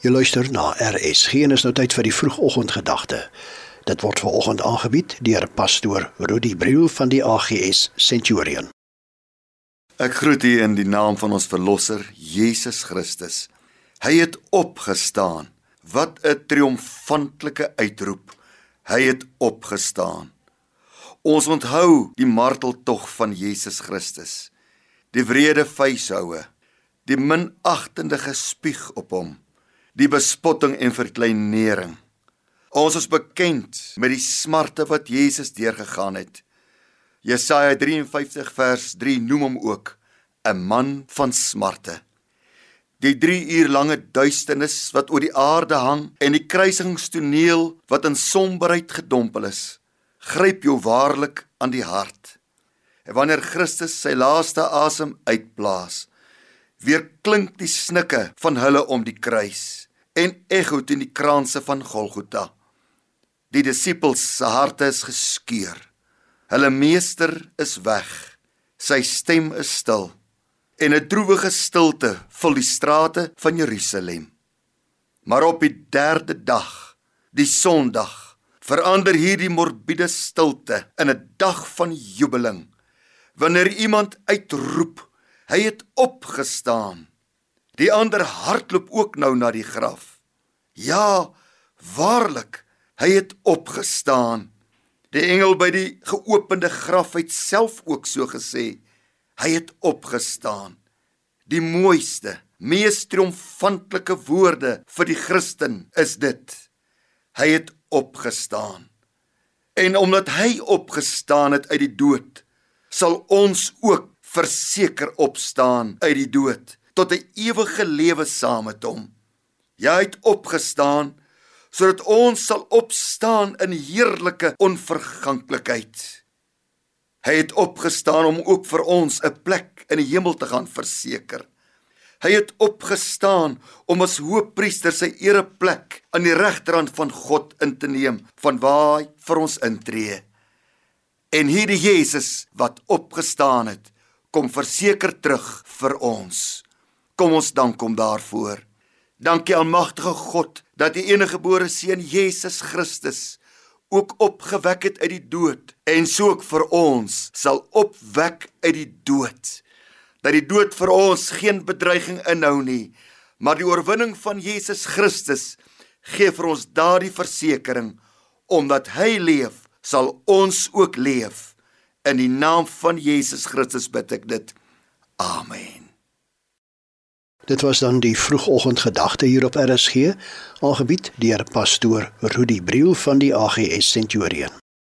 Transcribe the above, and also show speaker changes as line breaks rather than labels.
Jy luister na RSG en is nou tyd vir die vroegoggendgedagte. Dit word veraloggend aangebied deur pastoor Rudy Briel van die AGS Centurion.
Ek groet u in die naam van ons verlosser Jesus Christus. Hy het opgestaan. Wat 'n triomfantelike uitroep. Hy het opgestaan. Ons onthou die marteltog van Jesus Christus. Die wrede vuishoue, die minagtende gespieg op hom die bespotting en verkleinering. Ons is bekend met die smarte wat Jesus deurgegaan het. Jesaja 53 vers 3 noem hom ook 'n man van smarte. Die 3 uur lange duisternis wat oor die aarde hang en die kruisingstoneel wat in somberheid gedompel is, gryp jou waarlik aan die hart. En wanneer Christus sy laaste asem uitblaas, weer klink die snikke van hulle om die kruis en ekho teen die kraanse van Golgotha. Die disippels se harte is geskeur. Hulle meester is weg. Sy stem is stil. En 'n droewige stilte vul die strate van Jerusalem. Maar op die 3de dag, die Sondag, verander hierdie morbiede stilte in 'n dag van jubeling. Wanneer iemand uitroep, hy het opgestaan. Die ander hardloop ook nou na die graf. Ja, waarlik, hy het opgestaan. Die engel by die geopende graf het self ook so gesê. Hy het opgestaan. Die mooiste, mees triomfantelike woorde vir die Christen is dit. Hy het opgestaan. En omdat hy opgestaan het uit die dood, sal ons ook verseker opstaan uit die dood tot 'n ewige lewe saam met hom. Jy het opgestaan sodat ons sal opstaan in heerlike onverganklikheid. Hy het opgestaan om ook vir ons 'n plek in die hemel te gaan verseker. Hy het opgestaan om as hoëpriester sy ereplek aan die regterhand van God in te neem, vanwaar hy vir ons intree. En hierdie Jesus wat opgestaan het, kom verseker terug vir ons. Kom ons dank hom daarvoor. Dankie almagtige God dat die enige gebore seun Jesus Christus ook opgewek het uit die dood en so ook vir ons sal opwek uit die dood. Dat die dood vir ons geen bedreiging inhou nie, maar die oorwinning van Jesus Christus gee vir ons daardie versekering omdat hy leef, sal ons ook leef. In die naam van Jesus Christus bid ek dit. Amen.
Dit was dan die vroegoggendgedagte hier op RSG, aangebied deur pastoor Rudy Briel van die AGS Centurion.